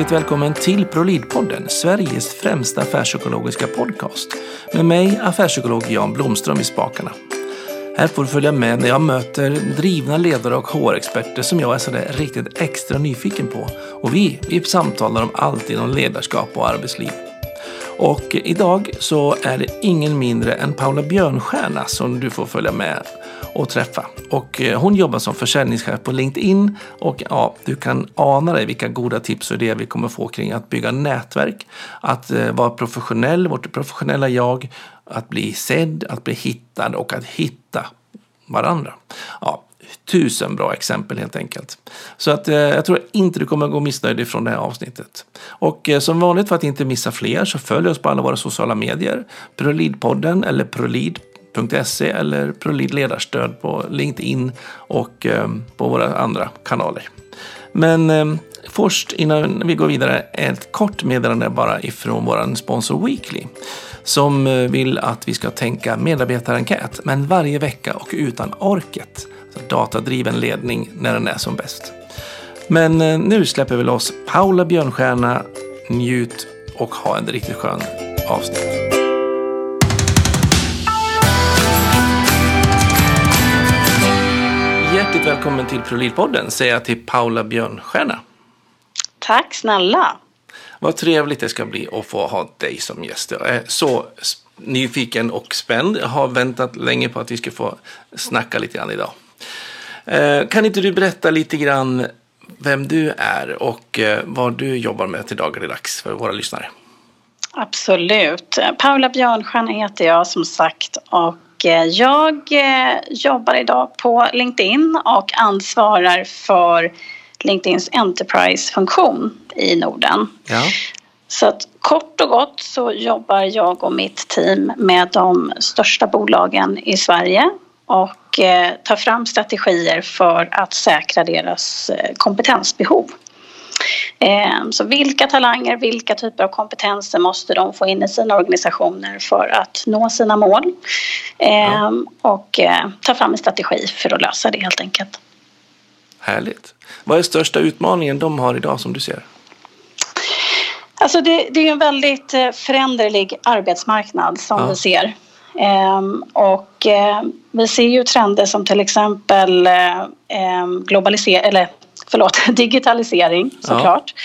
Hjärtligt välkommen till ProLid-podden, Sveriges främsta affärspsykologiska podcast. Med mig, affärspsykolog Jan Blomström i spakarna. Här får du följa med när jag möter drivna ledare och HR-experter som jag är sådär riktigt extra nyfiken på. Och vi, vi samtalar om allt inom ledarskap och arbetsliv. Och idag så är det ingen mindre än Paula Björnstjärna som du får följa med och träffa. Och eh, hon jobbar som försäljningschef på LinkedIn och ja, du kan ana dig vilka goda tips och idéer vi kommer få kring att bygga nätverk, att eh, vara professionell, vårt professionella jag, att bli sedd, att bli hittad och att hitta varandra. Ja, tusen bra exempel helt enkelt. Så att eh, jag tror inte du kommer gå missnöjd ifrån det här avsnittet. Och eh, som vanligt för att inte missa fler så följ oss på alla våra sociala medier. Prolidpodden eller prolid.se eller Prolid ledarstöd på LinkedIn och eh, på våra andra kanaler. Men eh, först innan vi går vidare ett kort meddelande bara ifrån vår sponsor Weekly som eh, vill att vi ska tänka medarbetarenkät, men varje vecka och utan orket. Datadriven ledning när den är som bäst. Men nu släpper vi loss Paula Björnstjärna, njut och ha en riktigt skön avsnitt. Hjärtligt välkommen till ProLid-podden säger jag till Paula Björnstjärna. Tack snälla. Vad trevligt det ska bli att få ha dig som gäst. Jag är så nyfiken och spänd. Jag har väntat länge på att vi ska få snacka lite grann idag. Eh, kan inte du berätta lite grann vem du är och eh, vad du jobbar med till dagligdags för våra lyssnare? Absolut. Paula Björnstjärna heter jag som sagt och jag jobbar idag på LinkedIn och ansvarar för LinkedIns Enterprise-funktion i Norden. Ja. Så att kort och gott så jobbar jag och mitt team med de största bolagen i Sverige och eh, tar fram strategier för att säkra deras eh, kompetensbehov. Eh, så vilka talanger, vilka typer av kompetenser måste de få in i sina organisationer för att nå sina mål? Ja. Och ta fram en strategi för att lösa det helt enkelt. Härligt. Vad är största utmaningen de har idag som du ser? Alltså det, det är en väldigt eh, föränderlig arbetsmarknad som ja. vi ser. Ehm, och eh, vi ser ju trender som till exempel eh, globalisering, eller förlåt, digitalisering såklart. Ja.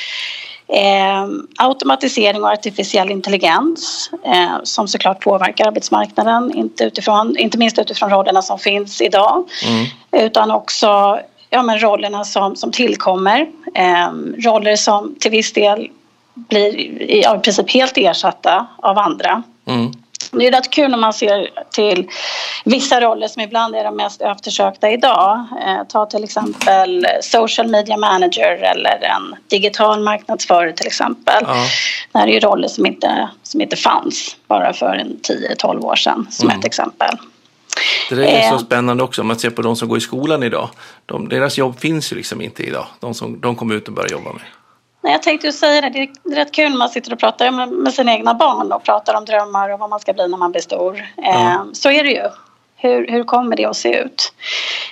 Eh, automatisering och artificiell intelligens eh, som såklart påverkar arbetsmarknaden, inte, utifrån, inte minst utifrån rollerna som finns idag mm. utan också ja, men rollerna som, som tillkommer. Eh, roller som till viss del blir i princip helt ersatta av andra. Mm. Det är rätt kul när man ser till vissa roller som ibland är de mest eftersökta idag. Eh, ta till exempel social media manager eller en digital marknadsförare till exempel. Ja. Det här är ju roller som inte, som inte fanns bara för en 10-12 år sedan som mm. ett exempel. Det där är så eh. spännande också om man ser på de som går i skolan idag. De, deras jobb finns ju liksom inte idag. De som de kommer ut och börjar jobba med. Nej, jag tänkte ju säga det. Det är rätt kul när man sitter och pratar med, med sina egna barn och pratar om drömmar och vad man ska bli när man blir stor. Eh, Så är det ju. Hur, hur kommer det att se ut?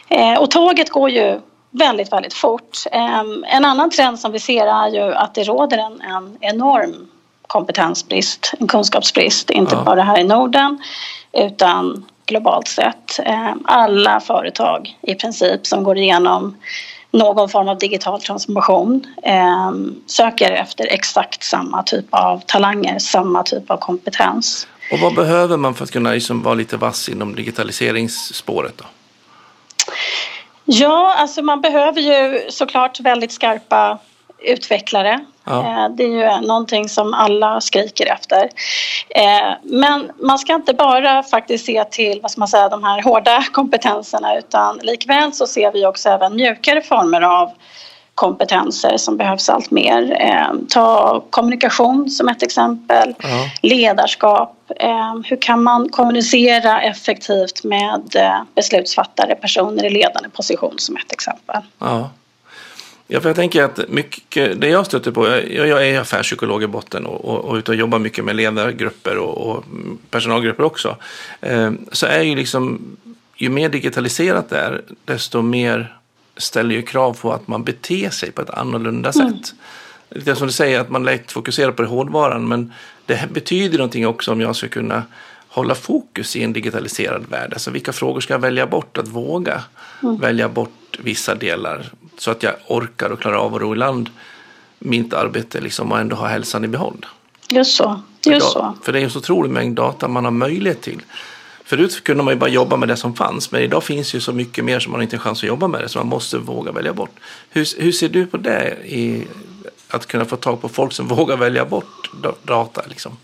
Eh, och tåget går ju väldigt, väldigt fort. Eh, en annan trend som vi ser är ju att det råder en, en enorm kompetensbrist, en kunskapsbrist, inte ja. bara här i Norden utan globalt sett. Eh, alla företag i princip som går igenom någon form av digital transformation eh, söker efter exakt samma typ av talanger, samma typ av kompetens. Och vad behöver man för att kunna liksom vara lite vass inom digitaliseringsspåret? Då? Ja, alltså man behöver ju såklart väldigt skarpa utvecklare. Ja. Eh, det är ju någonting som alla skriker efter. Eh, men man ska inte bara faktiskt se till vad ska man säga, de här hårda kompetenserna utan likväl så ser vi också även mjukare former av kompetenser som behövs allt mer. Eh, ta kommunikation som ett exempel, ja. ledarskap. hur kan man kommunicera effektivt med beslutsfattare, personer i ledande position som ett exempel. Ja. Ja, för jag tänker att mycket, det jag stöter på, jag, jag är affärspsykolog i botten och, och, och ute och jobbar mycket med ledargrupper och, och personalgrupper också. Eh, så är ju liksom, ju mer digitaliserat det är, desto mer ställer ju krav på att man beter sig på ett annorlunda mm. sätt. lite som du säger att man lätt fokuserar på hårdvaran men det betyder någonting också om jag ska kunna hålla fokus i en digitaliserad värld. Alltså vilka frågor ska jag välja bort? Att våga mm. välja bort vissa delar så att jag orkar och klarar av att ro i land mitt arbete liksom, och ändå ha hälsan i behåll. Just så. Just så. För det är en så otrolig mängd data man har möjlighet till. Förut kunde man ju bara jobba med det som fanns, men idag finns ju så mycket mer som man inte har chans att jobba med det, så man måste våga välja bort. Hur, hur ser du på det, i, att kunna få tag på folk som vågar välja bort data? Liksom?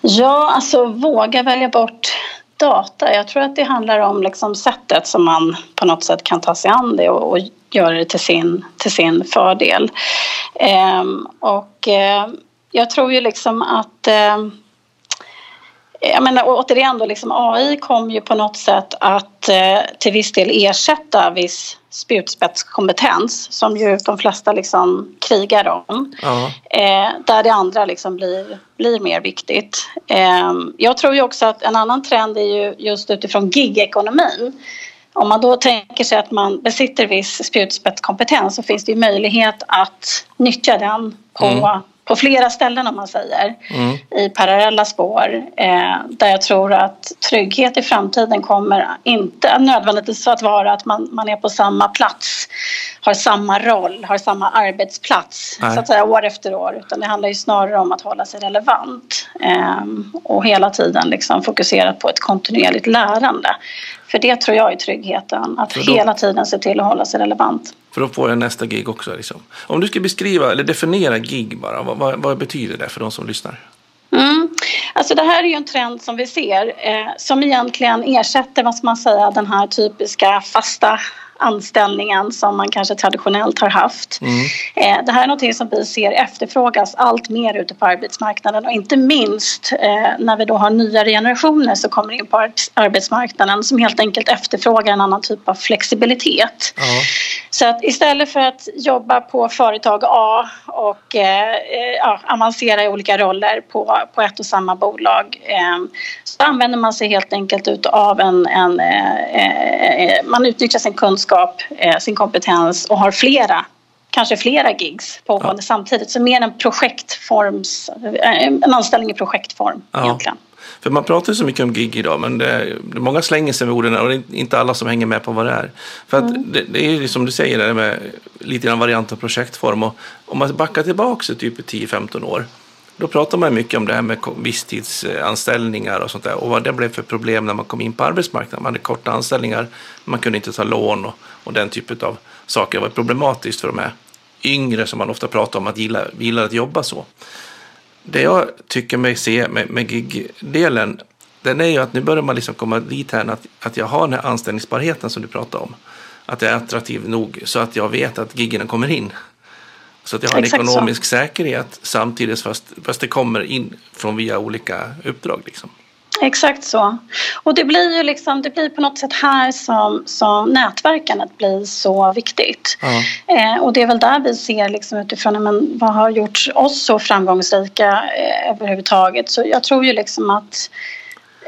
Ja, alltså våga välja bort data. Jag tror att det handlar om liksom sättet som man på något sätt kan ta sig an det och, och göra det till sin, till sin fördel. Eh, och eh, jag tror ju liksom att eh, jag menar, återigen då, liksom AI kom ju på något sätt att eh, till viss del ersätta viss spjutspetskompetens som ju de flesta liksom krigar om. Ja. Eh, där det andra liksom blir, blir mer viktigt. Eh, jag tror ju också att en annan trend är ju just utifrån gigekonomin. Om man då tänker sig att man besitter viss spjutspetskompetens så finns det ju möjlighet att nyttja den på mm på flera ställen om man säger mm. i parallella spår eh, där jag tror att trygghet i framtiden kommer inte nödvändigtvis att vara att man, man är på samma plats har samma roll, har samma arbetsplats Nej. så att säga år efter år utan det handlar ju snarare om att hålla sig relevant eh, och hela tiden liksom fokusera på ett kontinuerligt lärande. För det tror jag är tryggheten, att då, hela tiden se till att hålla sig relevant. För då får jag nästa gig också. Liksom. Om du ska beskriva eller definiera gig bara, vad, vad, vad betyder det för de som lyssnar? Mm. Alltså det här är ju en trend som vi ser eh, som egentligen ersätter vad man säga, den här typiska fasta anställningen som man kanske traditionellt har haft. Mm. Eh, det här är något som vi ser efterfrågas allt mer ute på arbetsmarknaden och inte minst eh, när vi då har nya generationer som kommer in på arbetsmarknaden som helt enkelt efterfrågar en annan typ av flexibilitet. Mm. Så att istället för att jobba på företag A och eh, ja, avancera i olika roller på, på ett och samma bolag så använder man sig helt enkelt av en, en man utnyttjar sin kunskap kunskap, eh, sin kompetens och har flera kanske flera gigs pågående ja. samtidigt. Så mer en projektforms, eh, en anställning i projektform ja. egentligen. För man pratar så mycket om gig idag, men det är, många slänger sig med orden och det är inte alla som hänger med på vad det är. För att mm. det, det, är som du säger, det med lite grann variant av projektform. Och om man backar tillbaka typ 10-15 år, då pratar man mycket om det här med visstidsanställningar och sånt där och vad det blev för problem när man kom in på arbetsmarknaden. Man hade korta anställningar, man kunde inte ta lån och, och den typen av saker. Det var problematiskt för de här yngre som man ofta pratar om att gilla, gillar att jobba så. Det jag tycker mig se med, med gig-delen, den är ju att nu börjar man liksom komma dit här att, att jag har den här anställningsbarheten som du pratar om. Att jag är attraktiv nog så att jag vet att giggen kommer in. Så att jag har en Exakt ekonomisk så. säkerhet samtidigt fast, fast det kommer in från via olika uppdrag. Liksom. Exakt så. Och det blir ju liksom, det blir på något sätt här som, som nätverkandet blir så viktigt. Ja. Eh, och det är väl där vi ser liksom utifrån men, vad har gjort oss så framgångsrika eh, överhuvudtaget. Så jag tror ju liksom att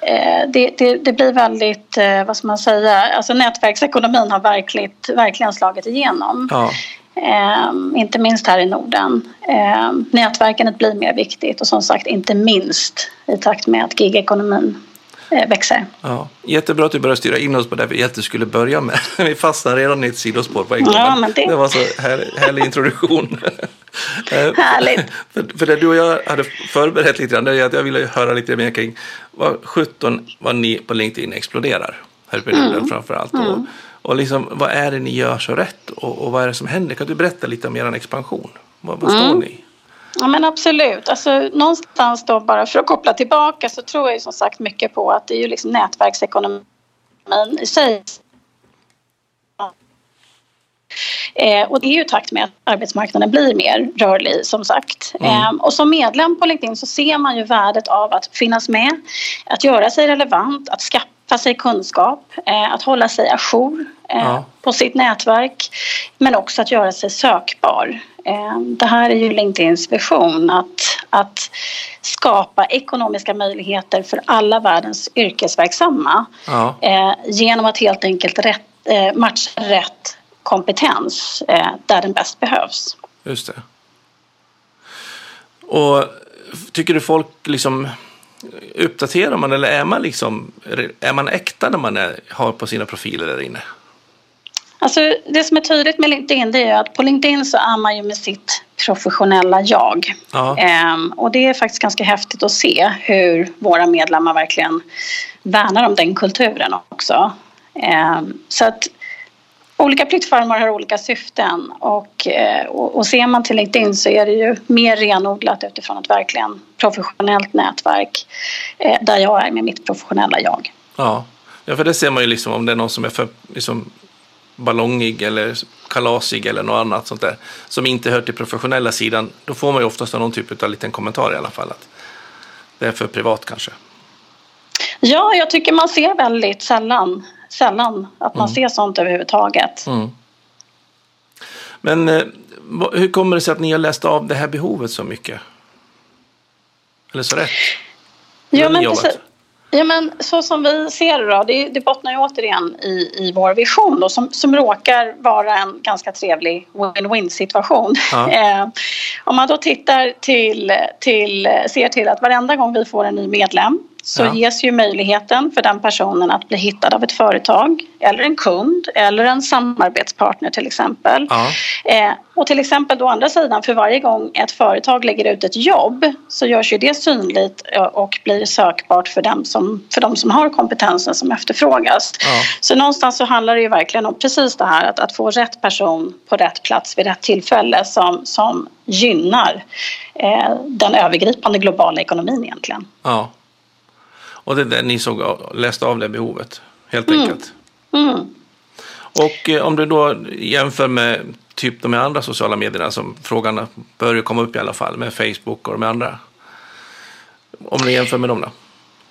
eh, det, det, det, blir väldigt, eh, vad ska man säga, alltså nätverksekonomin har verkligt, verkligen slagit igenom. Ja. Eh, inte minst här i Norden. Eh, nätverkandet blir mer viktigt och som sagt inte minst i takt med att gigekonomin eh, växer. Ja, jättebra att du börjar styra in oss på det vi egentligen skulle börja med. Vi fastnar redan i ett sidospår på en gång. Ja, men det... det var så här, härlig introduktion. Eh, Härligt. för, för det du och jag hade förberett lite grann, det är att jag ville höra lite mer kring vad 17 vad ni på LinkedIn exploderar här i Norden mm. framför allt. Mm. Och, och liksom, vad är det ni gör så rätt och, och vad är det som händer? Kan du berätta lite om er expansion? Vad, vad står mm. ni Ja men absolut. Alltså, någonstans då bara för att koppla tillbaka så tror jag ju som sagt mycket på att det är ju liksom nätverksekonomin i sig Eh, och det är ju i takt med att arbetsmarknaden blir mer rörlig som sagt. Mm. Eh, och som medlem på LinkedIn så ser man ju värdet av att finnas med, att göra sig relevant, att skaffa skaffa sig kunskap, eh, att hålla sig ajour eh, ja. på sitt nätverk men också att göra sig sökbar. Eh, det här är ju LinkedIns vision att, att skapa ekonomiska möjligheter för alla världens yrkesverksamma ja. genom att helt enkelt rätt, matcha rätt kompetens där den bäst behövs. Just det. Och tycker du folk liksom uppdaterar man eller är man liksom är man äkta när man är, har på sina profiler där inne? Alltså, det som är tydligt med LinkedIn det är att på LinkedIn så är man ju med sitt professionella jag. Ja. Ehm, och det är faktiskt ganska häftigt att se hur våra medlemmar verkligen värnar om den kulturen också. Ehm, så att olika plattformar har olika syften och, eh, och, och ser man till LinkedIn så är det ju mer renodlat utifrån ett verkligen professionellt nätverk eh, där jag är med mitt professionella jag. Ja, ja för det ser man ju liksom om det är någon som är för liksom, ballongig eller kalasig eller något annat sånt där som inte hör till professionella sidan, då får man ju oftast någon typ av liten kommentar i alla fall. Att det är för privat kanske. Ja, jag tycker man ser väldigt sällan, sällan att man mm. ser sånt överhuvudtaget. Mm. Men eh, hur kommer det sig att ni har läst av det här behovet så mycket? Eller så rätt? Ja, men precis. Ja, men så som vi ser det då, det, det bottnar ju återigen i, i vår vision då, som, som råkar vara en ganska trevlig win-win situation. Ja. Eh, om man då tittar till, till, ser till att varenda gång vi får en ny medlem så ja. ges ju möjligheten för den personen att bli hittad av ett företag eller en kund eller en samarbetspartner till exempel. Ja. Eh, och till exempel då andra sidan, för varje gång ett företag lägger ut ett jobb så görs ju det synligt eh, och blir sökbart för dem som, för dem som har kompetensen som efterfrågas. Ja. Så någonstans så handlar det ju verkligen om precis det här att, att få rätt person på rätt plats vid rätt tillfälle som, som gynnar eh, den övergripande globala ekonomin egentligen. Ja. Och det är det ni såg, läste av det behovet helt mm. enkelt. Mm. Och eh, om du då jämför med typ de andra sociala medierna som frågan börjar komma upp i alla fall med Facebook och de andra. Om du jämför med dem då?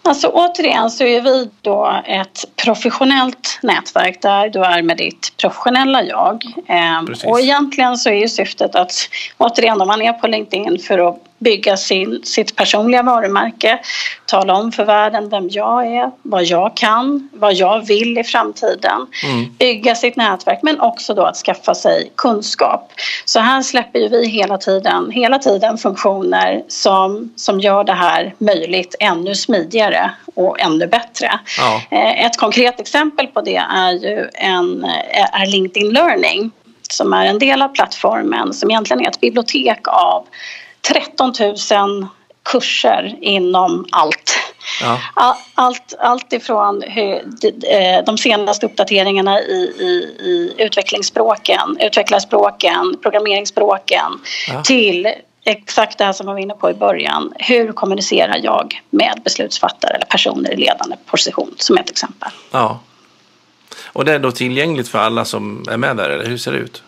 Alltså återigen så är vi då ett professionellt nätverk där du är med ditt professionella jag. Ehm, och egentligen så är ju syftet att återigen om man är på LinkedIn för att bygga sin, sitt personliga varumärke, tala om för världen vem jag är, vad jag kan, vad jag vill i framtiden, mm. bygga sitt nätverk men också då att skaffa sig kunskap. Så här släpper ju vi hela tiden, hela tiden funktioner som, som gör det här möjligt ännu smidigare och ännu bättre. Ja. Eh, ett konkret exempel på det är ju en, eh, är LinkedIn Learning som är en del av plattformen som egentligen är ett bibliotek av 13 000 kurser inom allt. Ja. Allt, allt ifrån eh, de senaste uppdateringarna i, i, i utvecklingsspråken, utvecklarspråken, programmeringsspråken ja. till exakt det här som jag var inne på i början. Hur kommunicerar jag med beslutsfattare eller personer i ledande position som ett exempel. Ja. Och det är då tillgängligt för alla som är med där eller hur ser det ut?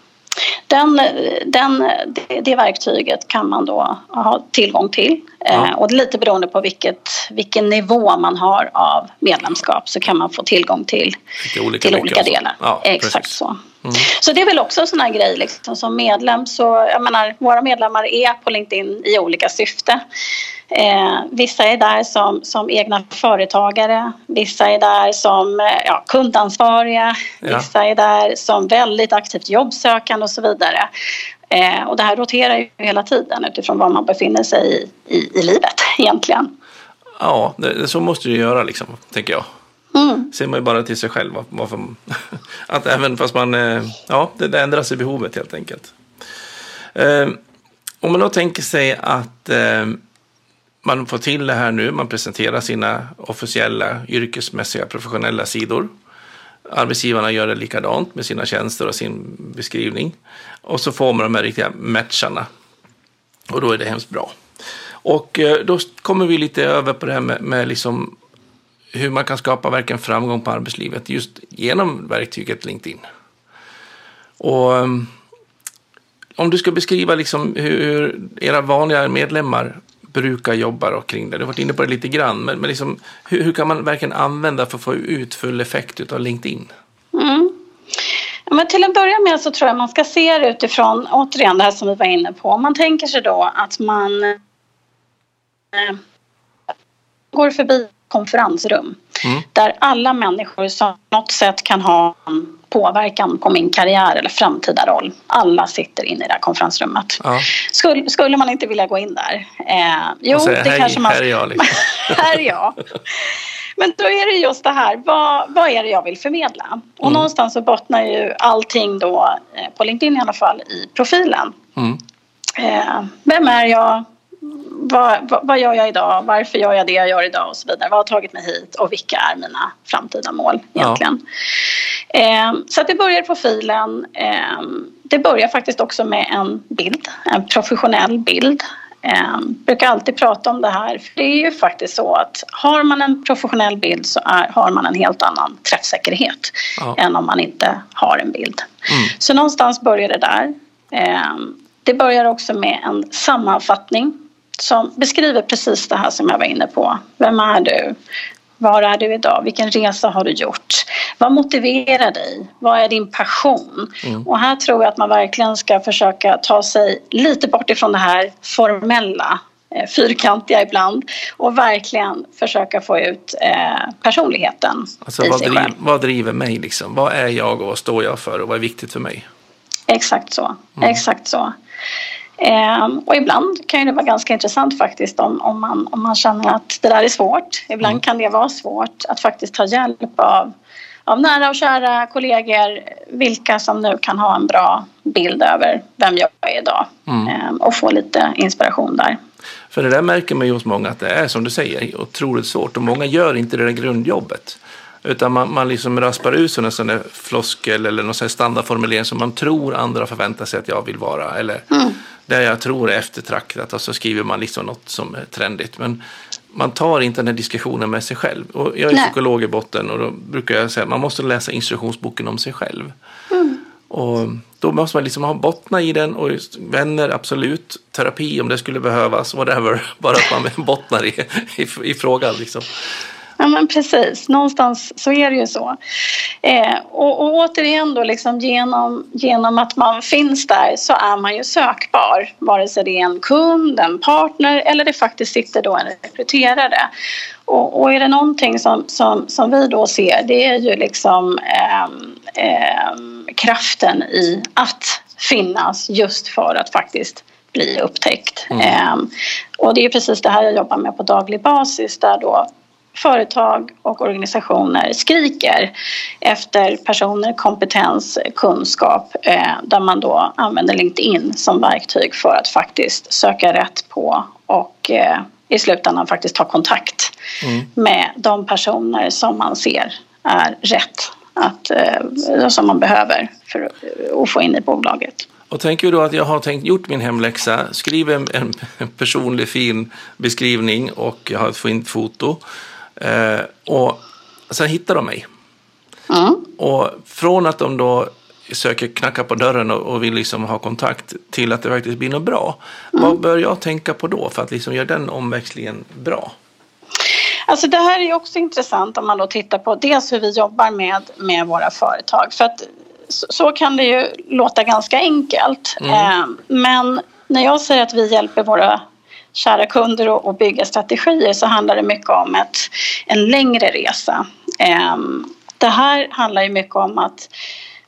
Den, den, det, det verktyget kan man då ha tillgång till. Ja. Eh, och lite beroende på vilket, vilken nivå man har av medlemskap så kan man få tillgång till, olika, till olika delar. Ja, Exakt precis. så. Mm. Så det är väl också en sån här grej liksom, som medlem så, jag menar, våra medlemmar är på LinkedIn i olika syfte. Eh, vissa är där som, som egna företagare, vissa är där som eh, ja, kundansvariga, ja. vissa är där som väldigt aktivt jobbsökande och så vidare. Eh, och det här roterar ju hela tiden utifrån var man befinner sig i, i, i livet egentligen. Ja, det, så måste det göra liksom, tänker jag. Mm. Ser man ju bara till sig själv. Varför, att även fast man, eh, ja, det, det ändras i behovet helt enkelt. Eh, om man då tänker sig att eh, man får till det här nu, man presenterar sina officiella yrkesmässiga professionella sidor. Arbetsgivarna gör det likadant med sina tjänster och sin beskrivning. Och så får man de här riktiga matcharna. Och då är det hemskt bra. Och eh, då kommer vi lite över på det här med, med liksom hur man kan skapa verkligen framgång på arbetslivet just genom verktyget LinkedIn. Och eh, om du ska beskriva liksom hur era vanliga medlemmar brukar jobba kring det. Du har varit inne på det lite grann, men, men liksom, hur, hur, kan man verkligen använda för att få ut full effekt av LinkedIn? Mm. Ja, men till en början med så tror jag man ska se det utifrån, återigen det här som vi var inne på. Om man tänker sig då att man eh, går förbi konferensrum mm. där alla människor som på något sätt kan ha påverkan på min karriär eller framtida roll. Alla sitter inne i det här konferensrummet. Ja. Skulle, skulle man inte vilja gå in där? Eh, jo, säger, det hej, kanske man... Här är jag. Liksom. här är jag. Men då är det just det här, vad, vad är det jag vill förmedla? Och mm. någonstans så bottnar ju allting då, eh, på LinkedIn i alla fall, i profilen. Mm. Eh, vem är jag? Vad, vad, vad, gör jag idag? Varför gör jag det jag gör idag? Och så vidare. Vad har tagit mig hit? Och vilka är mina framtida mål egentligen? Ja. Eh, så det börjar i profilen. Eh, det börjar faktiskt också med en bild, en professionell bild. Eh, brukar alltid prata om det här. För det är ju faktiskt så att har man en professionell bild så är, har man en helt annan träffsäkerhet ja. än om man inte har en bild. Mm. Så någonstans börjar det där. Eh, det börjar också med en sammanfattning som beskriver precis det här som jag var inne på. Vem är du? Var är du idag? Vilken resa har du gjort? Vad motiverar dig? Vad är din passion? Mm. Och här tror jag att man verkligen ska försöka ta sig lite bort ifrån det här formella eh, fyrkantiga ibland och verkligen försöka få ut eh, personligheten alltså, i vad sig driv, själv. Vad driver mig liksom? Vad är jag och vad står jag för och vad är viktigt för mig? Exakt så. Mm. Exakt så. Eh, och ibland kan det vara ganska intressant faktiskt om, om, man, om man känner att det där är svårt. Ibland mm. kan det vara svårt att faktiskt ta hjälp av, av nära och kära kollegor, vilka som nu kan ha en bra bild över vem jag är idag mm. eh, och få lite inspiration där. För det där märker man ju hos många att det är som du säger otroligt svårt och många gör inte det där grundjobbet. Utan man, man liksom raspar ut en sån där floskel eller någon sån standardformulering som man tror andra förväntar sig att jag vill vara. Eller mm. det jag tror är eftertraktat och så skriver man liksom något som är trendigt. Men man tar inte den här diskussionen med sig själv. Och jag är Nej. psykolog i botten och då brukar jag säga att man måste läsa instruktionsboken om sig själv. Mm. Och då måste man liksom ha bottna i den och vänner, absolut. Terapi om det skulle behövas, whatever. Bara att man bottnar i, i, i frågan. Liksom. Ja men precis, någonstans så är det ju så. Eh, och, och återigen då liksom genom, genom att man finns där så är man ju sökbar. Vare sig det är en kund, en partner eller det faktiskt sitter då en rekryterare. Och, och är det någonting som, som, som vi då ser det är ju liksom eh, eh, kraften i att finnas just för att faktiskt bli upptäckt. Mm. Eh, och det är precis det här jag jobbar med på daglig basis där då företag och organisationer skriker efter personer, kompetens, kunskap eh, där man då använder LinkedIn som verktyg för att faktiskt söka rätt på och eh, i slutändan faktiskt ta kontakt mm. med de personer som man ser är rätt att, eh, som man behöver för att få in i bolaget. Och tänker då att jag har tänkt gjort min hemläxa, skriver en, en personlig fin beskrivning och jag har ett fint foto Eh, och sen hittar de mig. Mm. Och från att de då söker knacka på dörren och, och vill liksom ha kontakt till att det faktiskt blir något bra. Mm. Vad bör jag tänka på då för att liksom göra den omväxlingen bra? Alltså det här är också intressant om man då tittar på dels hur vi jobbar med, med våra företag. För att så, så kan det ju låta ganska enkelt. Mm. Eh, men när jag säger att vi hjälper våra kära kunder och, och bygga strategier så handlar det mycket om ett, en längre resa. Ehm, det här handlar ju mycket om att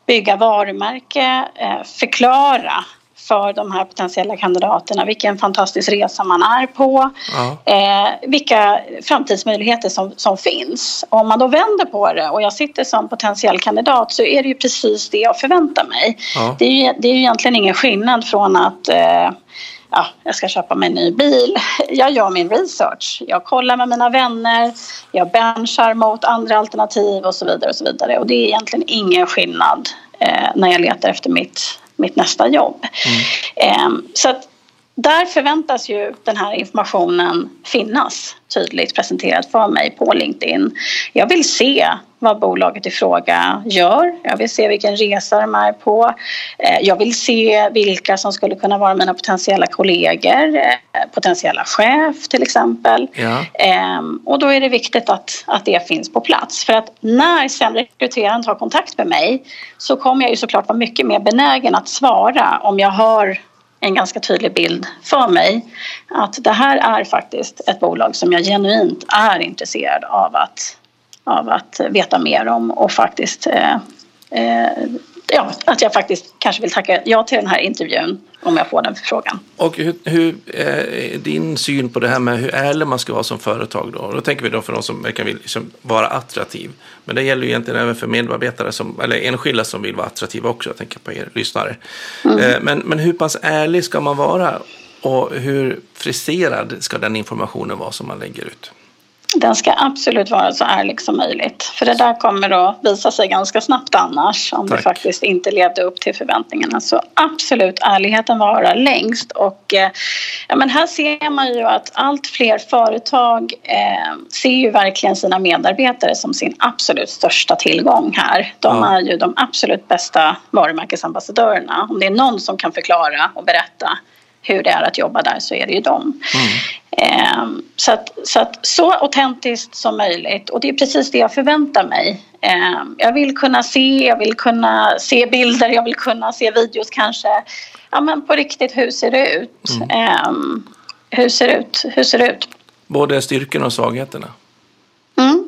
bygga varumärke, eh, förklara för de här potentiella kandidaterna vilken fantastisk resa man är på, ja. eh, vilka framtidsmöjligheter som, som finns. Om man då vänder på det och jag sitter som potentiell kandidat så är det ju precis det jag förväntar mig. Ja. Det, är ju, det är ju egentligen ingen skillnad från att eh, ja, jag ska köpa mig en ny bil. Jag gör min research. Jag kollar med mina vänner, jag benchar mot andra alternativ och så vidare. Och så vidare. Och det är egentligen ingen skillnad eh, när jag letar efter mitt, mitt nästa jobb. Mm. Eh, så att där förväntas ju den här informationen finnas tydligt presenterad för mig på LinkedIn. Jag vill se vad bolaget i fråga gör. Jag vill se vilken resa de är på. Eh, jag vill se vilka som skulle kunna vara mina potentiella kollegor, eh, potentiella chef till exempel. Ja. Ehm, och då är det viktigt att, att det finns på plats. För att när sen rekryteraren tar kontakt med mig så kommer jag ju såklart vara mycket mer benägen att svara om jag har en ganska tydlig bild för mig att det här är faktiskt ett bolag som jag genuint är intresserad av att, av att veta mer om och faktiskt eh, eh, ja, att jag faktiskt kanske vill tacka ja till den här intervjun om jag får den förfrågan. Och hur, hur är din syn på det här med hur ärlig man ska vara som företag då? Då tänker vi då för de som verkar vill liksom vara attraktiv. Men det gäller ju egentligen även för medarbetare som, eller enskilda som vill vara attraktiva också. Jag tänker på er lyssnare. Mm. Eh, men, men hur pass ärlig ska man vara? Och hur friserad ska den informationen vara som man lägger ut? Den ska absolut vara så ärlig som möjligt. För det där kommer att visa sig ganska snabbt annars om Tack. du faktiskt inte levde upp till förväntningarna. Så absolut ärligheten vara längst. Och eh, ja, men här ser man ju att allt fler företag eh, ser ju verkligen sina medarbetare som sin absolut största tillgång här. De ja. är ju de absolut bästa varumärkesambassadörerna. Om det är någon som kan förklara och berätta hur det är att jobba där så är det ju dem. Mm. Eh, så, att, så, att, så autentiskt som möjligt och det är precis det jag förväntar mig. Eh, jag vill kunna se, jag vill kunna se bilder, jag vill kunna se videos kanske. Ja men på riktigt, hur ser det ut? Mm. Eh, hur ser det ut? Hur ser det ut? Både styrkorna och svagheterna? Mm.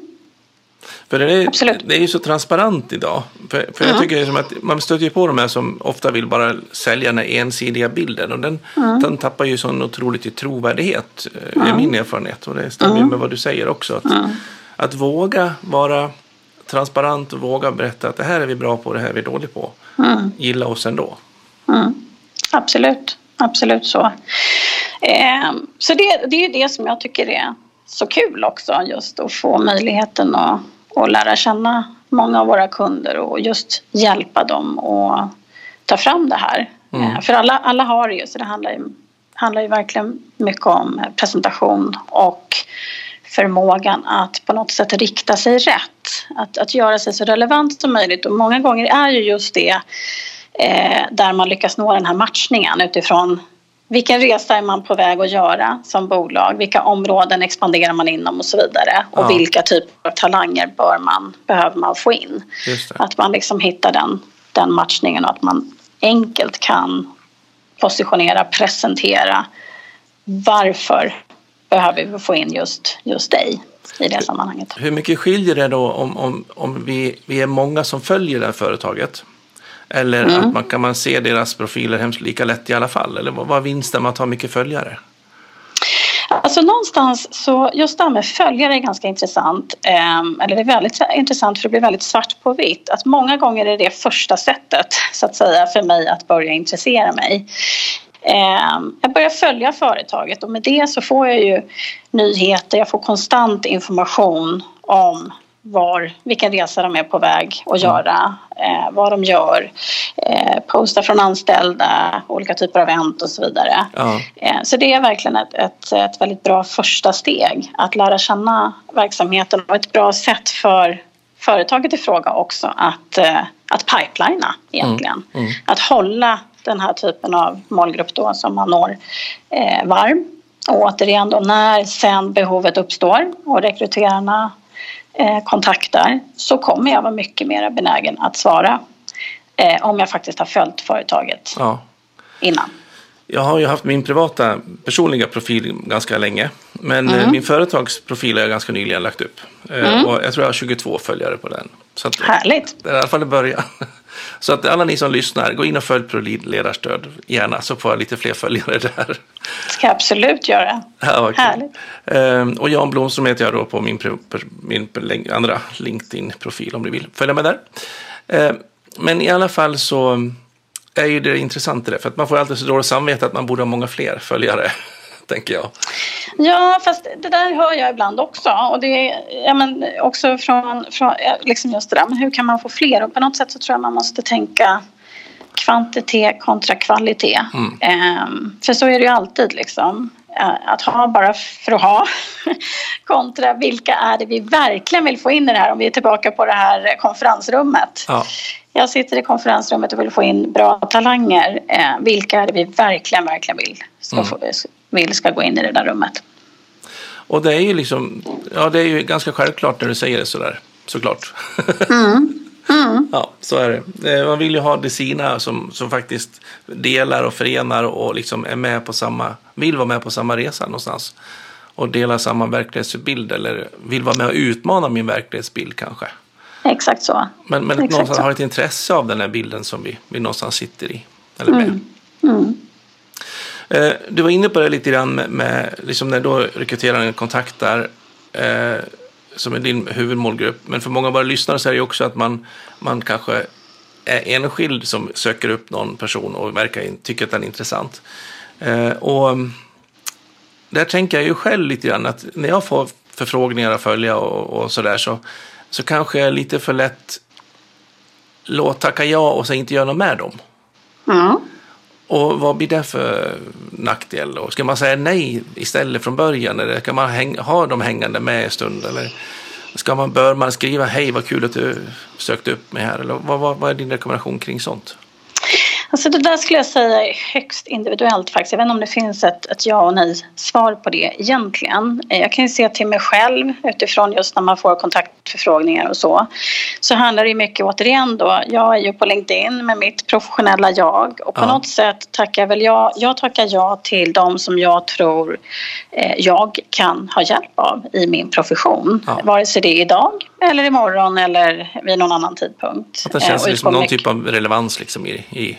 För det är, det är ju så transparent idag. För, för jag tycker liksom att man stöter på de här som ofta vill bara sälja den ensidiga bilden. Och den, den tappar ju sån otroligt i trovärdighet, är min erfarenhet. Och det stämmer mm. med vad du säger också. Att, att våga vara transparent och våga berätta att det här är vi bra på, det här är vi dåliga på. Mm. Gilla oss ändå. Mm. Absolut, absolut så. Eh, så det, det är det som jag tycker är så kul också, just att få möjligheten att och lära känna många av våra kunder och just hjälpa dem att ta fram det här. Mm. Eh, för alla, alla har det ju, så det handlar ju, handlar ju verkligen mycket om presentation och förmågan att på något sätt rikta sig rätt. Att, att göra sig så relevant som möjligt och många gånger är ju just det eh, där man lyckas nå den här matchningen utifrån vilken resa är man på väg att göra som bolag? Vilka områden expanderar man inom och så vidare? Och ja. vilka typer av talanger bör man, behöver man få in? Att man liksom hittar den, den matchningen och att man enkelt kan positionera, presentera varför behöver vi få in just, just dig i det sammanhanget. Hur mycket skiljer det då om, om, om vi, vi är många som följer det här företaget? Eller mm. att man, kan man se deras profiler hemskt lika lätt i alla fall? Eller vad, vad vinsten med att ha mycket följare? Alltså någonstans så just det här med följare är ganska intressant. Eh, eller det är väldigt intressant för det blir väldigt svart på vitt. Att många gånger är det första sättet så att säga för mig att börja intressera mig. Eh, jag börjar följa företaget och med det så får jag ju nyheter, jag får konstant information om var, vilken resa de är på väg att mm. göra, eh, vad de gör, eh, posta från anställda, olika typer av event och så vidare. Ja. Eh, så det är verkligen ett, ett, ett, väldigt bra första steg att lära känna verksamheten och ett bra sätt för företaget i fråga också att, eh, att pipelina egentligen. Mm. Mm. Att hålla den här typen av målgrupp då som man når eh, varm. Och återigen då när sen behovet uppstår och rekryterarna kontaktar så kommer jag vara mycket mer benägen att svara eh, om jag faktiskt har följt företaget ja. innan. Jag har ju haft min privata personliga profil ganska länge. Men mm. min företagsprofil har jag ganska nyligen lagt upp. Eh, mm. Och jag tror jag har 22 följare på den. Så att, Härligt! Det är i alla fall i början. Så att alla ni som lyssnar, gå in och följ ProLead ledarstöd gärna så får jag lite fler följare där. Det ska jag absolut göra. Ja, Härligt. Ehm, och Jan Blomström heter jag då på min, min andra LinkedIn-profil om du vill följa med där. Ehm, men i alla fall så är ju det intressant det för att man får alltid så dåligt samvete att man borde ha många fler följare tänker jag. Ja, fast det där hör jag ibland också. Och det är ja, men också från, från liksom just det där, men hur kan man få fler? Och på något sätt så tror jag man måste tänka kvantitet kontra kvalitet. Mm. Ehm, för så är det ju alltid liksom. Att ha bara för att ha kontra vilka är det vi verkligen vill få in i det här om vi är tillbaka på det här konferensrummet. Ja. Jag sitter i konferensrummet och vill få in bra talanger. Eh, vilka är det vi verkligen, verkligen vill ska, mm. få, vill ska gå in i det där rummet? Och det är ju liksom, ja det är ju ganska självklart när du säger det sådär, såklart. Mm. Mm. Ja, så är det. Eh, man vill ju ha det sina som, som faktiskt delar och förenar och liksom är med på samma, vill vara med på samma resa någonstans. Och delar samma verklighetsbild eller vill vara med och utmana min verklighetsbild kanske. Exakt så. Men, men Exakt någonstans så. har ett intresse av den här bilden som vi, vi någonstans sitter i. Eller med. Mm. Eh, Du var inne på det lite grann med, med liksom när då rekryterar en kontaktar eh, som är din huvudmålgrupp. Men för många av våra lyssnare så är det ju också att man, man kanske är enskild som söker upp någon person och verkar in, tycker att den är intressant. Eh, och mm, där tänker jag ju själv lite grann att när jag får förfrågningar att följa och, och sådär så, så kanske jag är lite för lätt låt tacka ja och så inte göra något med dem. Mm. Och vad blir det för nackdel då? Ska man säga nej istället från början? Eller ska man häng, ha dem hängande med en stund? Eller ska man, bör man skriva hej vad kul att du sökte upp mig här? Eller vad, vad, vad är din rekommendation kring sånt? Alltså det där skulle jag säga är högst individuellt faktiskt. Jag vet inte om det finns ett, ett ja och nej svar på det egentligen. Eh, Jag kan ju se till mig själv utifrån just när man får kontaktförfrågningar och så. Så handlar det mycket återigen då. Jag är ju på LinkedIn med mitt professionella jag och på Ja. något sätt tackar väl jag. Jag tackar ja till de som jag tror eh, jag kan ha hjälp av i min profession. Ja. Vare sig det är idag eller imorgon eller vid någon annan tidpunkt. Att det Eh, känns och liksom utgår någon mycket- typ av relevans liksom i, i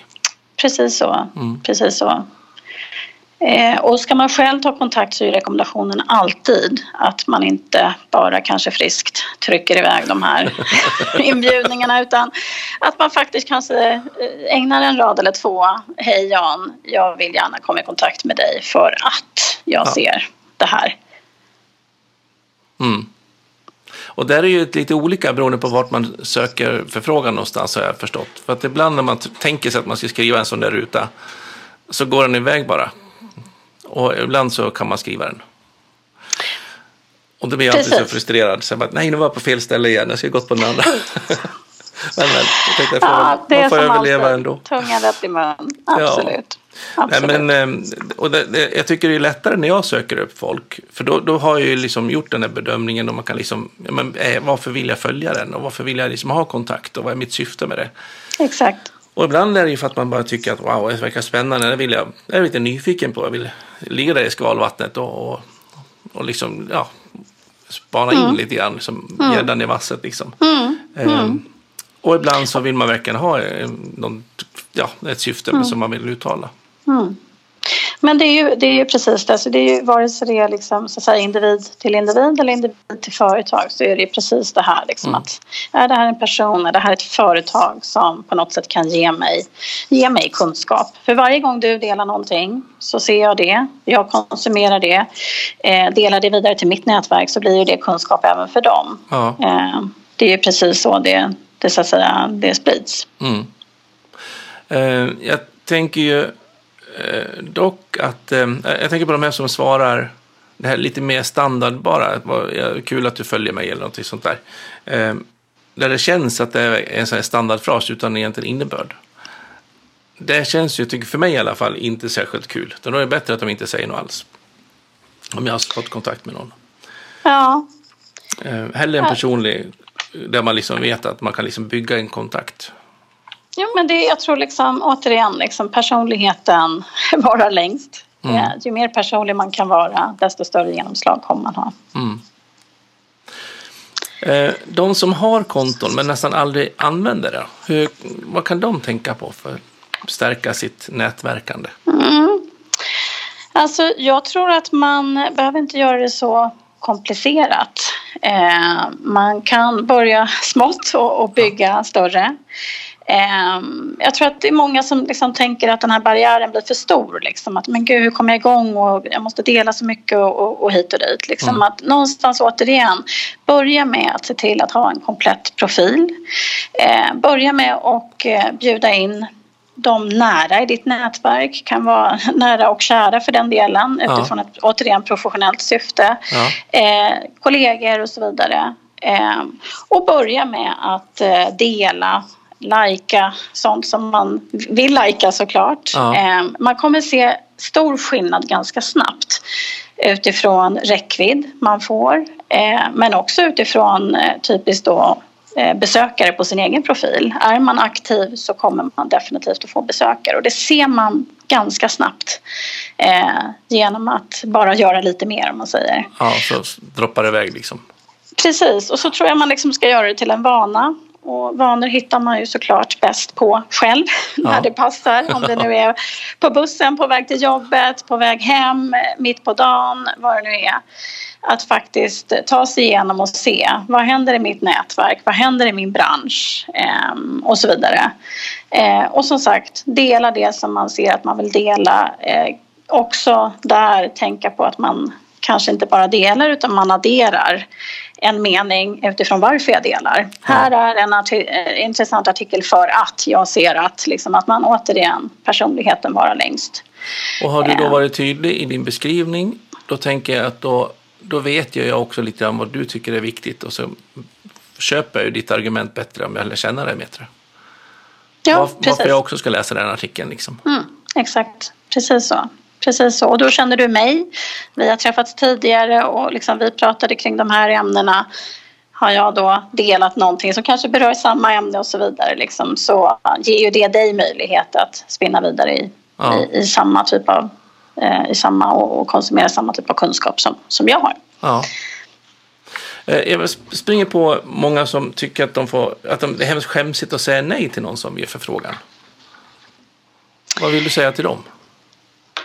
Precis så. Mm. Precis så. Eh, och ska man själv ta kontakt så är rekommendationen alltid att man inte bara kanske friskt trycker iväg de här inbjudningarna utan att man faktiskt kanske eh, ägnar en rad eller två. Hej Jan, jag vill gärna komma i kontakt med dig för att jag Ja. ser det här. Mm. Och där är ju lite olika beroende på vart man söker förfrågan någonstans har jag förstått. För att ibland när man tänker sig att man ska skriva en sån där ruta så går den iväg bara. Och ibland så kan man skriva den. Och då blir jag alltid så Precis. frustrerad. Så jag bara, nej nu var jag på fel ställe igen, jag ska gått på den andra. men men, jag tänkte jag får, Ja, det är man får överleva alltid. ändå. Tungan rätt i mun. Absolut. Nej, Absolut. men, eh, och det, det, jag tycker det är lättare när jag söker upp folk. För då, då har jag ju liksom gjort den här bedömningen och man kan liksom, ja, men, eh, varför vill jag följa den och varför vill jag liksom ha kontakt och vad är mitt syfte med det? Exakt. Och ibland är det ju för att man bara tycker att wow, det verkar spännande, det vill jag, jag är lite nyfiken på, jag vill ligga där i skalvattnet och, och, och liksom, ja, spana in lite grann, liksom, gäddan i vasset liksom. Mm. Ehm, och ibland så vill man verkligen ha eh, någon, ja, ett syfte som man vill uttala. Mm. Men det är, ju, det är ju precis det. Så det är ju, vare sig det är liksom, så att säga, individ till individ eller individ till företag så är det ju precis det här. Liksom, Mm. att, är det här en person, är det här ett företag som på något sätt kan ge mig, ge mig kunskap? För varje gång du delar någonting så ser jag det, jag konsumerar det, eh, delar det vidare till mitt nätverk så blir ju det kunskap även för dem. Ja. Eh, det är ju precis så det, det, så att säga, det sprids. Mm. Eh, jag tänker ju eh, dock att, eh, jag tänker på de här som svarar det här lite mer standardbara, vad- ja, kul att du följer mig eller något sånt där. Eh, där det känns att det är en sån här standardfras utan egentligen innebörd. Det känns ju, tycker för mig i alla fall, inte särskilt kul. Då är det bättre att de inte säger något alls. Om jag har fått kontakt med någon. Ja, Eh, hellre en personlig, där man liksom vet att man kan liksom bygga en kontakt. Jo, men det, jag tror liksom, återigen, liksom, personligheten varar längst. Mm. Ja, ju mer personlig man kan vara, desto större genomslag kommer man ha. Mm. Eh, De som har konton men nästan aldrig använder det, hur, vad kan de tänka på för att stärka sitt nätverkande? Mm. Alltså, jag tror att man behöver inte göra det så komplicerat. Eh, man kan börja smått och, och bygga större. Eh, jag tror att det är många som liksom tänker att den här barriären blir för stor. Liksom. Att men gud, hur kommer jag igång och jag måste dela så mycket och, och, och hit och dit. Liksom. Mm. Att någonstans återigen, börja med att se till att ha en komplett profil. Eh, börja med att eh, bjuda in de nära i ditt nätverk kan vara nära och kära för den delen Ja. utifrån ett återigen professionellt syfte. Ja. Eh, kollegor och så vidare. Eh, och börja med att eh, dela, lajka sånt som man vill lajka såklart. Ja. Eh, man kommer se stor skillnad ganska snabbt utifrån räckvidd man får eh, men också utifrån eh, typiskt då eh, besökare på sin egen profil. Är man aktiv så kommer man definitivt att få besökare och det ser man ganska snabbt eh, genom att bara göra lite mer om man säger. Ja, så droppar det iväg liksom. Precis, och så tror jag man liksom ska göra det till en vana. Och vanor hittar man ju såklart bäst på själv ja. när det passar. Om det nu är på bussen, på väg till jobbet, på väg hem, mitt på dagen, vad det nu är. Att faktiskt ta sig igenom och se vad händer i mitt nätverk, vad händer i min bransch eh, och så vidare. Eh, och som sagt, dela det som man ser att man vill dela. Eh, också där tänka på att man kanske inte bara delar utan man adderar en mening utifrån varför jag delar. Här är en arti eh, intressant artikel för att jag ser att, liksom, att man återigen personligheten vara längst. Och har du då eh. varit tydlig i din beskrivning då tänker jag att då, då vet jag också lite grann vad du tycker är viktigt och så köper jag ditt argument bättre om jag lär känna dig bättre. Ja, Var, varför jag också ska läsa den artikeln. Liksom. Mm, exakt, precis så. Precis så. Och då känner du mig. Vi har träffats tidigare och liksom vi pratade kring de här ämnena. Har jag då delat någonting som kanske berör samma ämne och så vidare liksom, så ger ju det dig möjlighet att spinna vidare i, ja. i, i, samma typ av eh, i samma och, och konsumera samma typ av kunskap som, som jag har. Ja. Eh, jag springer på många som tycker att, de får, att de, det är hemskt skämsigt att säga nej till någon som ger förfrågan. Vad vill du säga till dem?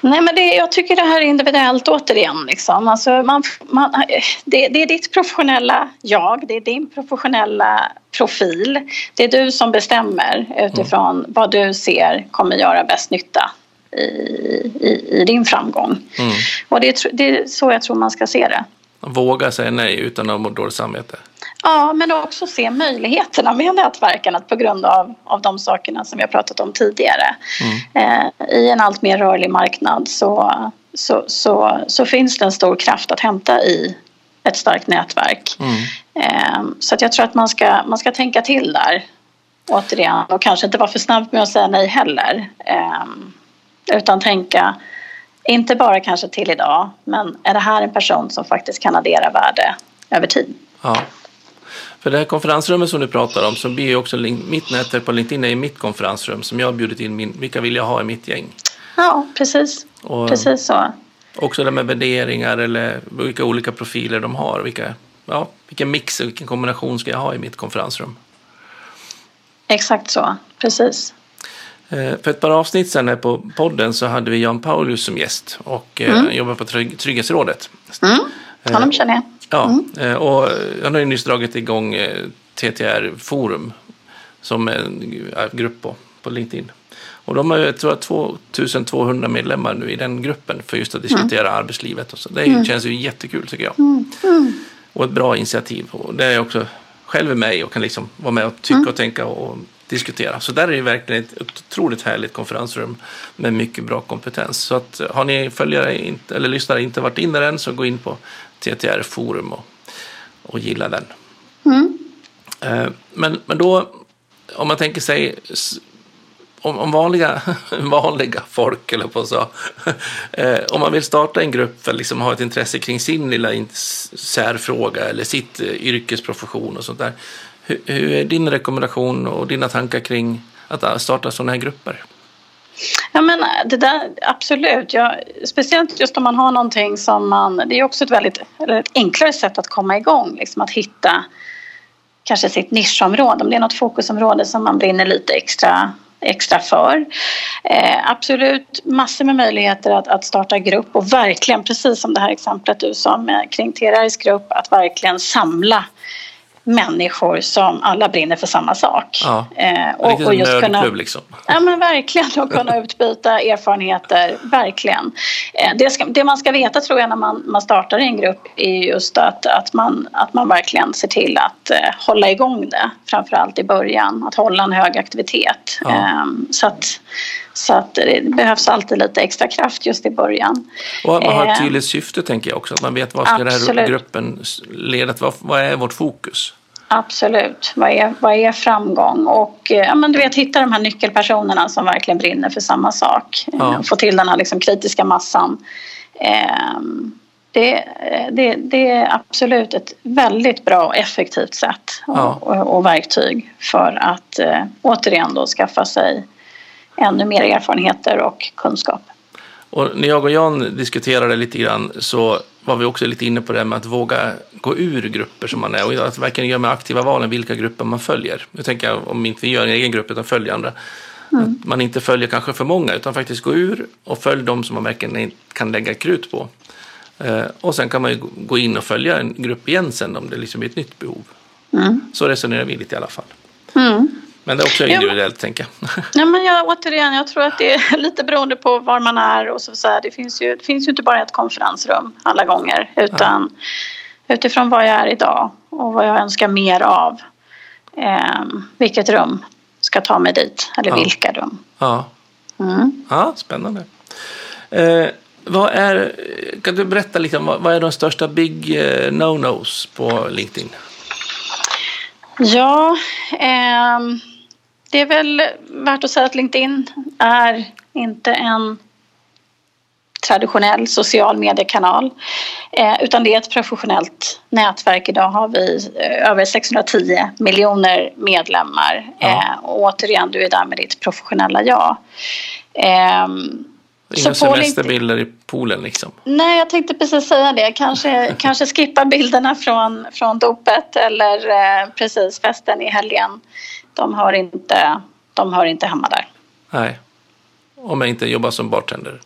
Nej, men det, jag tycker det här är individuellt återigen. Liksom. Alltså man, man, det, det, är ditt professionella jag, det är din professionella profil. Det är du som bestämmer utifrån mm. vad du ser kommer göra bäst nytta i, i, i din framgång. Mm. Och det, det är så jag tror man ska se det. Våga säga nej utan att må dåligt samvete. Ja, men också se möjligheterna med nätverkandet på grund av, av de sakerna som vi har pratat om tidigare. Mm. Eh, I en allt mer rörlig marknad så, så, så, så, finns det en stor kraft att hämta i ett starkt nätverk. Mm. Eh, så att jag tror att man ska, man ska tänka till där återigen och kanske inte vara för snabb med att säga nej heller. Eh, utan tänka inte bara kanske till idag men är det här en person som faktiskt kan addera värde över tid? Ja. För det här konferensrummet som du pratar om så blir ju också mitt nätverk på LinkedIn är mitt konferensrum som jag har bjudit in min, vilka vill jag ha i mitt gäng. Ja, precis. Och precis så. Också det med värderingar eller vilka olika profiler de har. Vilka, ja, vilken mix och vilken kombination ska jag ha i mitt konferensrum? Exakt så, precis. Eh, för ett par avsnitt sedan här på podden så hade vi Jan Paulus som gäst och eh, mm. jobbar på Trygghetsrådet. Mm. Honom känner jag. Ja, mm. Eh, och han har ju nyss dragit igång eh, TTR Forum som en grupp på, på LinkedIn. Och de har jag tror 2200 medlemmar nu i den gruppen för just att diskutera mm. arbetslivet. Och så. Det mm. känns ju jättekul tycker jag. Mm. mm. Och ett bra initiativ. Och det är jag också själv med och kan liksom vara med och tycka mm. och tänka och diskutera. Så där är det verkligen ett otroligt härligt konferensrum med mycket bra kompetens. Så att har ni följare eller lyssnare inte varit inne än så gå in på TTR Forum och, och gilla den. Mm. Eh, men, men då, om man tänker sig om, om vanliga, vanliga folk, eller på så, eh, om man vill starta en grupp för att liksom ha ett intresse kring sin lilla särfråga eller sitt eh, yrkesprofession och sånt där. Hur, hur är din rekommendation och dina tankar kring att starta sådana här grupper? Ja men äh, det där absolut. Ja, speciellt just om man har någonting som man... Det är också ett väldigt ett enklare sätt att komma igång. Liksom att hitta kanske sitt nischområde. Om det är något fokusområde som man brinner lite extra extra för. Eh, absolut massor med möjligheter att, att starta grupp och verkligen precis som det här exemplet du sa med, kring TRRs grupp att verkligen samla människor som alla brinner för samma sak. Ja, eh, och, och just kunna, liksom. Ja men verkligen och kunna utbyta erfarenheter, verkligen. Eh, det, ska, det, man ska veta tror jag när man, man startar en grupp är just att, att, man, att man verkligen ser till att eh, hålla igång det, framförallt i början, att hålla en hög aktivitet. Ja. Eh, så att, så att det behövs alltid lite extra kraft just i början. Och man har ett eh, tydligt syfte tänker jag också, att man vet vad ska den här gruppen leda till, vad, är vårt fokus? Absolut. Vad är, vad är framgång? Och eh, ja, men du vet, hitta de här nyckelpersonerna som verkligen brinner för samma sak. Ja. Få till den här liksom, kritiska massan. Eh, det, det, det är absolut ett väldigt bra och effektivt sätt och, Ja. och, och verktyg för att eh, återigen då skaffa sig ännu mer erfarenheter och kunskap. Och när jag och Jan diskuterade lite grann så var vi också lite inne på det med att våga gå ur grupper som man är och att verkligen göra med aktiva valen vilka grupper man följer. Nu tänker jag om inte vi gör en egen grupp utan följer andra. Att man inte följer kanske för många utan faktiskt gå ur och följ de som man verkligen kan lägga krut på. Eh, och sen kan man ju gå in och följa en grupp igen sen om det liksom är ett nytt behov. Mm. Så resonerar vi lite i alla fall. Mm. Men det är också Ja, individuellt tänker. Ja, men jag, återigen, jag tror att det är lite beroende på var man är. Och så, så här, det, finns ju, det finns ju inte bara ett konferensrum alla gånger. Utan utifrån vad jag är idag och vad jag önskar mer av. Eh, vilket rum ska ta mig dit. Eller Ja. vilka rum. ja. Mm. Ja, spännande. Eh, vad är, kan du berätta lite om vad, vad är de största big eh, no-nos på LinkedIn? Ja, ehm, det är väl värt att säga att LinkedIn är inte en traditionell social mediekanal eh, utan det är ett professionellt nätverk. Idag har vi eh, över 610 miljoner medlemmar Ja. eh, och återigen, du är där med ditt professionella jag. Ehm, Inga semesterbilder i poolen liksom? Nej, jag tänkte precis säga det. Kanske, kanske skippa bilderna från, från dopet eller eh, precis festen i helgen. De hör, inte, de hör inte hemma där. Nej. Om jag inte jobbar som bartender.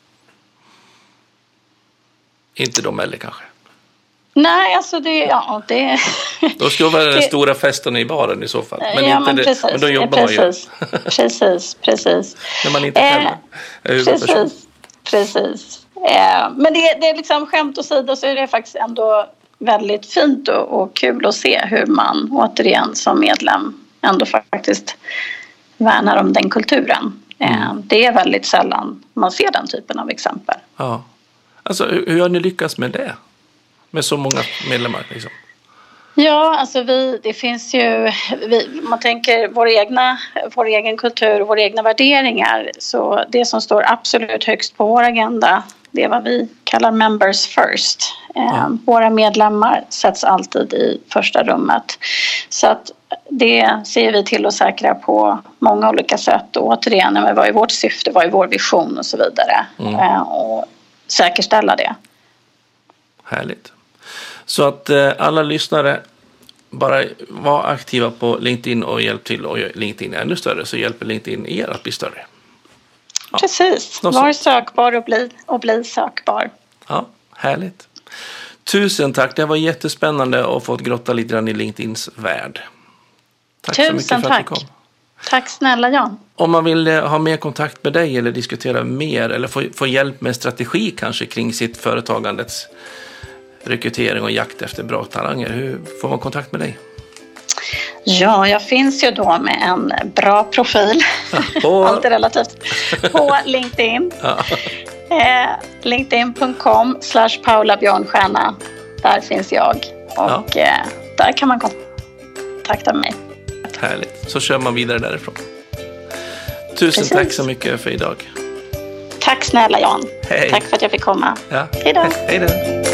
Inte de heller kanske. Nej, alltså det... Ja, det Då ska det vara den Det- stora festen i baren i så fall. Men, ja, inte men det, precis. men då jobbar man ju. precis, precis, precis. När man inte Eh, själv är. Precis, precis. Eh, men det, det är liksom skämt åsido så är det faktiskt ändå väldigt fint och, och kul att se hur man återigen som medlem ändå faktiskt värnar om den kulturen. Eh, det är väldigt sällan man ser den typen av exempel. Ja. Alltså, hur, har ni lyckats med det? Med så många medlemmar liksom? Ja, alltså vi, det finns ju, vi, man tänker vår, egna, vår egen kultur, våra egna värderingar. Så det som står absolut högst på vår agenda, det är vad vi kallar members first. Eh, Ja. Våra medlemmar sätts alltid i första rummet. Så att det ser vi till att säkra på många olika sätt. Och återigen, men vad är vårt syfte, vad är vår vision och så vidare. Mm. Eh, och säkerställa det. Härligt. Så att eh, alla lyssnare bara var aktiva på LinkedIn och hjälp till och gör LinkedIn ännu större så hjälper LinkedIn er att bli större. Ja. Precis, var sökbar och bli, och bli sökbar. Ja, härligt. Tusen tack. Det var jättespännande att få grotta lite grann i LinkedIns värld. Tack så Tusen mycket för att tack. du kom. Tack snälla Jan. Om man vill eh, ha mer kontakt med dig eller diskutera mer eller få, få hjälp med strategi kanske kring sitt företagandets rekrytering och jakt efter bra talanger, hur får man kontakt med dig? Ja, jag finns ju då med en bra profil, på- allt är relativt, på LinkedIn. Ja, Eh, LinkedIn.com slash Paula Björnstjärna. Där finns jag och eh, där kan man kontakta mig. Härligt. Så kör man vidare därifrån. Tusen Precis. tack så mycket för idag. Tack snälla Jan. Hej. Tack för att jag fick komma. Ja. Hej då. Hej då.